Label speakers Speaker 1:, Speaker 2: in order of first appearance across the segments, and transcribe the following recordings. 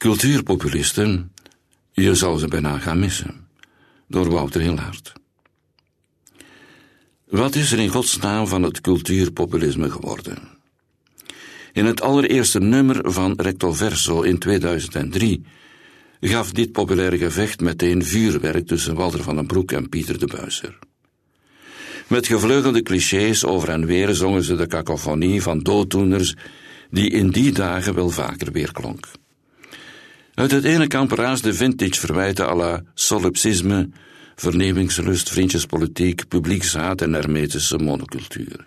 Speaker 1: Cultuurpopulisten, je zou ze bijna gaan missen. Door Wouter Hillaert. Wat is er in godsnaam van het cultuurpopulisme geworden? In het allereerste nummer van Recto Verso in 2003 gaf dit populaire gevecht meteen vuurwerk tussen Walter van den Broek en Pieter de Buiser. Met gevleugelde clichés over en weer zongen ze de cacophonie van dooddoeners die in die dagen wel vaker weerklonk. Uit het ene kamp raasde vintage verwijten à la solipsisme, vernemingslust, vriendjespolitiek, publiekshaat en hermetische monocultuur.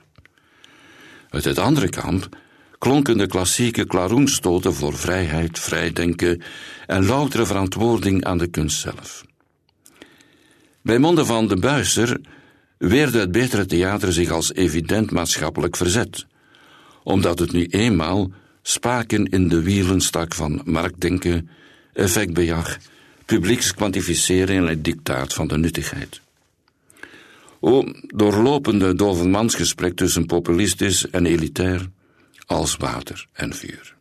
Speaker 1: Uit het andere kamp klonken de klassieke klaroenstoten voor vrijheid, vrijdenken en loutere verantwoording aan de kunst zelf. Bij monden van de Buiser weerde het betere theater zich als evident maatschappelijk verzet, omdat het nu eenmaal spaken in de wielen stak van marktdenken, effectbejag, publiekskwantificeren en het dictaat van de nuttigheid. O doorlopende dovenmansgesprek tussen populistisch en elitair, als water en vuur.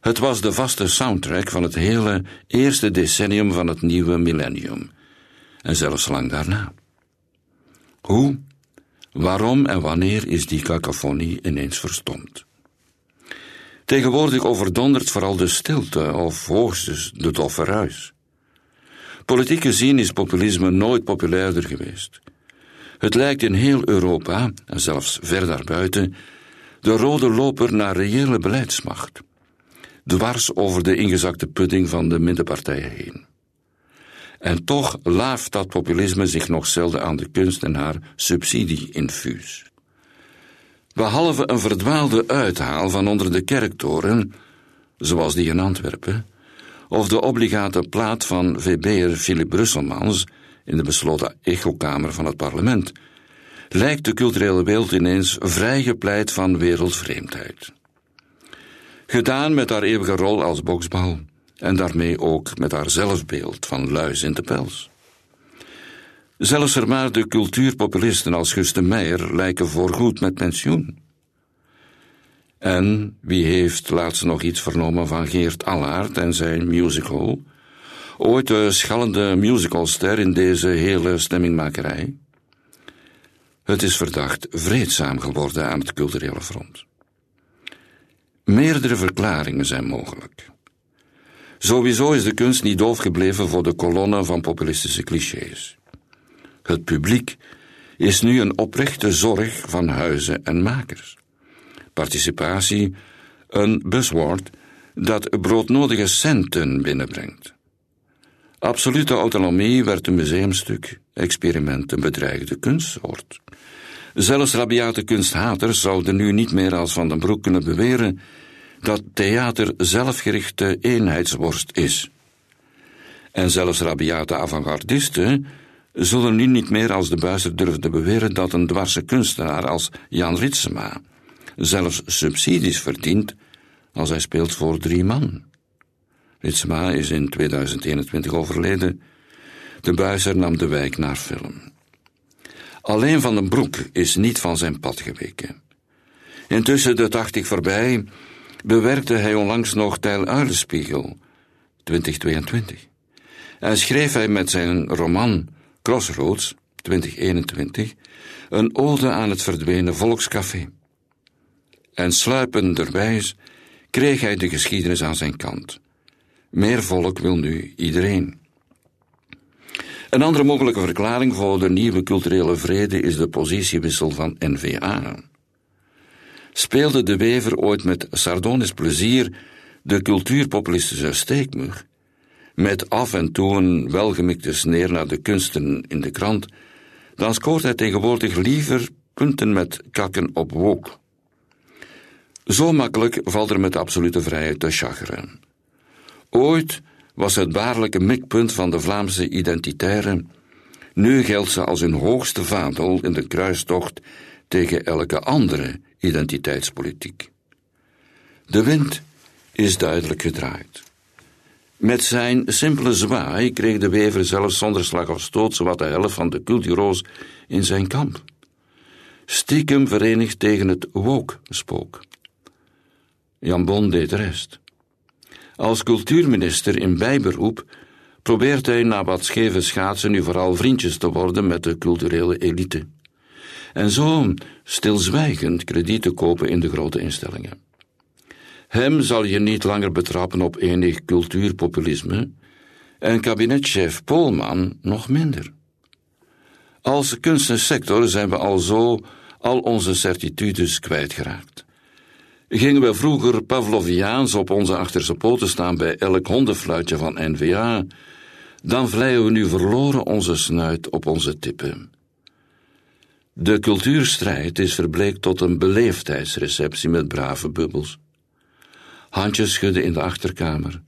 Speaker 1: Het was de vaste soundtrack van het hele eerste decennium van het nieuwe millennium, en zelfs lang daarna. Hoe, waarom en wanneer is die cacophonie ineens verstomd? Tegenwoordig overdondert vooral de stilte of hoogstens de doffe ruis. Politiek gezien is populisme nooit populairder geweest. Het lijkt in heel Europa, en zelfs ver daarbuiten, de rode loper naar reële beleidsmacht, dwars over de ingezakte pudding van de middenpartijen heen. En toch laaft dat populisme zich nog zelden aan de kunst en haar subsidie-infuus. Behalve een verdwaalde uithaal van onder de kerktoren, zoals die in Antwerpen, of de obligate plaat van VB'er Philip Brusselmans in de besloten echokamer van het parlement, lijkt de culturele wereld ineens vrijgepleit van wereldvreemdheid. Gedaan met haar eeuwige rol als boksbal en daarmee ook met haar zelfbeeld van luis in de pels. Zelfs vermaarde cultuurpopulisten als Guste Meijer lijken voorgoed met pensioen. En wie heeft laatst nog iets vernomen van Geert Allaert en zijn musical? Ooit de schallende musicalster in deze hele stemmingmakerij? Het is verdacht vreedzaam geworden aan het culturele front. Meerdere verklaringen zijn mogelijk. Sowieso is de kunst niet doof gebleven voor de kolonnen van populistische clichés. Het publiek is nu een oprechte zorg van huizen en makers. Participatie, een buzzword dat broodnodige centen binnenbrengt. Absolute autonomie werd een museumstuk, experiment een bedreigde kunstsoort. Zelfs rabiate kunsthaters zouden nu niet meer als Van den Broek kunnen beweren dat theater zelfgerichte eenheidsworst is. En zelfs rabiate avant-gardisten zullen nu niet meer als de buizer durven te beweren dat een dwarse kunstenaar als Jan Ritsema zelfs subsidies verdient als hij speelt voor drie man. Ritsema is in 2021 overleden. De buizer nam de wijk naar film. Alleen Van den Broek is niet van zijn pad geweken. Intussen de tachtig voorbij bewerkte hij onlangs nog Tijl Uilenspiegel, 2022. En schreef hij met zijn roman Crossroads, 2021, een ode aan het verdwenen volkscafé. En sluipenderwijs kreeg hij de geschiedenis aan zijn kant. Meer volk wil nu iedereen. Een andere mogelijke verklaring voor de nieuwe culturele vrede is de positiewissel van NVA. Speelde de Wever ooit met sardonisch plezier de cultuurpopulistische steekmug, met af en toe een welgemikte sneer naar de kunsten in de krant, dan scoort hij tegenwoordig liever punten met kakken op wok. Zo makkelijk valt er met absolute vrijheid te chagren. Ooit was het baarlijke mikpunt van de Vlaamse identitairen. Nu geldt ze als hun hoogste vaandel in de kruistocht tegen elke andere identiteitspolitiek. De wind is duidelijk gedraaid. Met zijn simpele zwaai kreeg de wever zelfs zonder slag of stoot zowat de helft van de culturoos in zijn kamp. Stiekem verenigd tegen het woke-spook. Jan Bon deed de rest. Als cultuurminister in bijberoep probeert hij na wat scheve schaatsen nu vooral vriendjes te worden met de culturele elite. En zo stilzwijgend kredieten kopen in de grote instellingen. Hem zal je niet langer betrappen op enig cultuurpopulisme en kabinetchef Polman nog minder. Als kunstensector zijn we al zo al onze certitudes kwijtgeraakt. Gingen we vroeger Pavloviaans op onze achterste poten staan bij elk hondenfluitje van NVA, dan vleien we nu verloren onze snuit op onze tippen. De cultuurstrijd is verbleekt tot een beleefdheidsreceptie met brave bubbels. Handjes schudden in de achterkamer,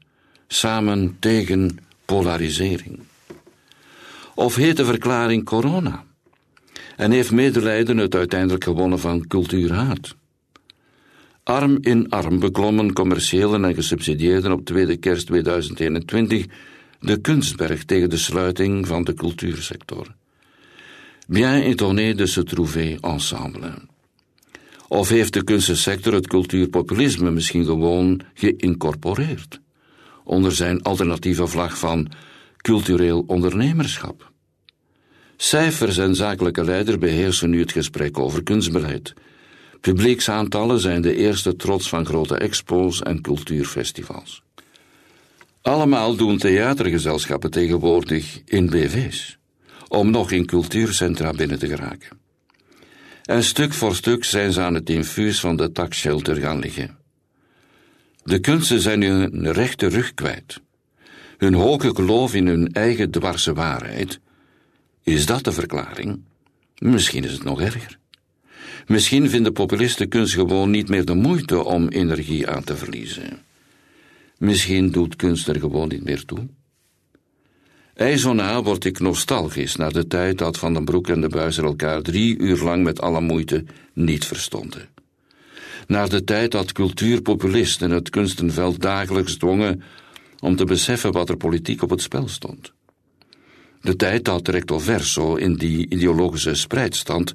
Speaker 1: samen tegen polarisering. Of heet de verklaring corona? En heeft medelijden het uiteindelijk gewonnen van cultuurhaat? Arm in arm beklommen commerciële en gesubsidieerden op tweede kerst 2021 de kunstberg tegen de sluiting van de cultuursector. Bien étonné de se trouver ensemble. Of heeft de kunstensector het cultuurpopulisme misschien gewoon geïncorporeerd onder zijn alternatieve vlag van cultureel ondernemerschap? Cijfers en zakelijke leider beheersen nu het gesprek over kunstbeleid. Publieksaantallen zijn de eerste trots van grote expos en cultuurfestivals. Allemaal doen theatergezelschappen tegenwoordig in BV's, om nog in cultuurcentra binnen te geraken. En stuk voor stuk zijn ze aan het infuus van de takshelter gaan liggen. De kunsten zijn hun rechte rug kwijt. Hun hoge geloof in hun eigen dwarse waarheid. Is dat de verklaring? Misschien is het nog erger. Misschien vinden populisten kunst gewoon niet meer de moeite om energie aan te verliezen. Misschien doet kunst er gewoon niet meer toe. IJzona word ik nostalgisch naar de tijd dat Van den Broek en de Buizer elkaar drie uur lang met alle moeite niet verstonden. Naar de tijd dat cultuurpopulisten het kunstenveld dagelijks dwongen om te beseffen wat er politiek op het spel stond. De tijd dat recto verso in die ideologische spreidstand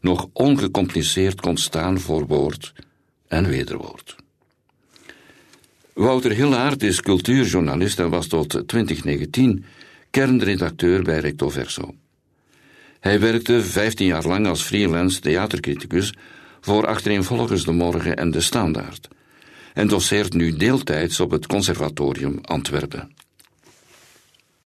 Speaker 1: nog ongecompliceerd kon staan voor woord en wederwoord. Wouter Hillaert is cultuurjournalist en was tot 2019 kernredacteur bij Recto Verso. Hij werkte 15 jaar lang als freelance theatercriticus voor achtereenvolgens De Morgen en De Standaard en doseert nu deeltijds op het Conservatorium Antwerpen.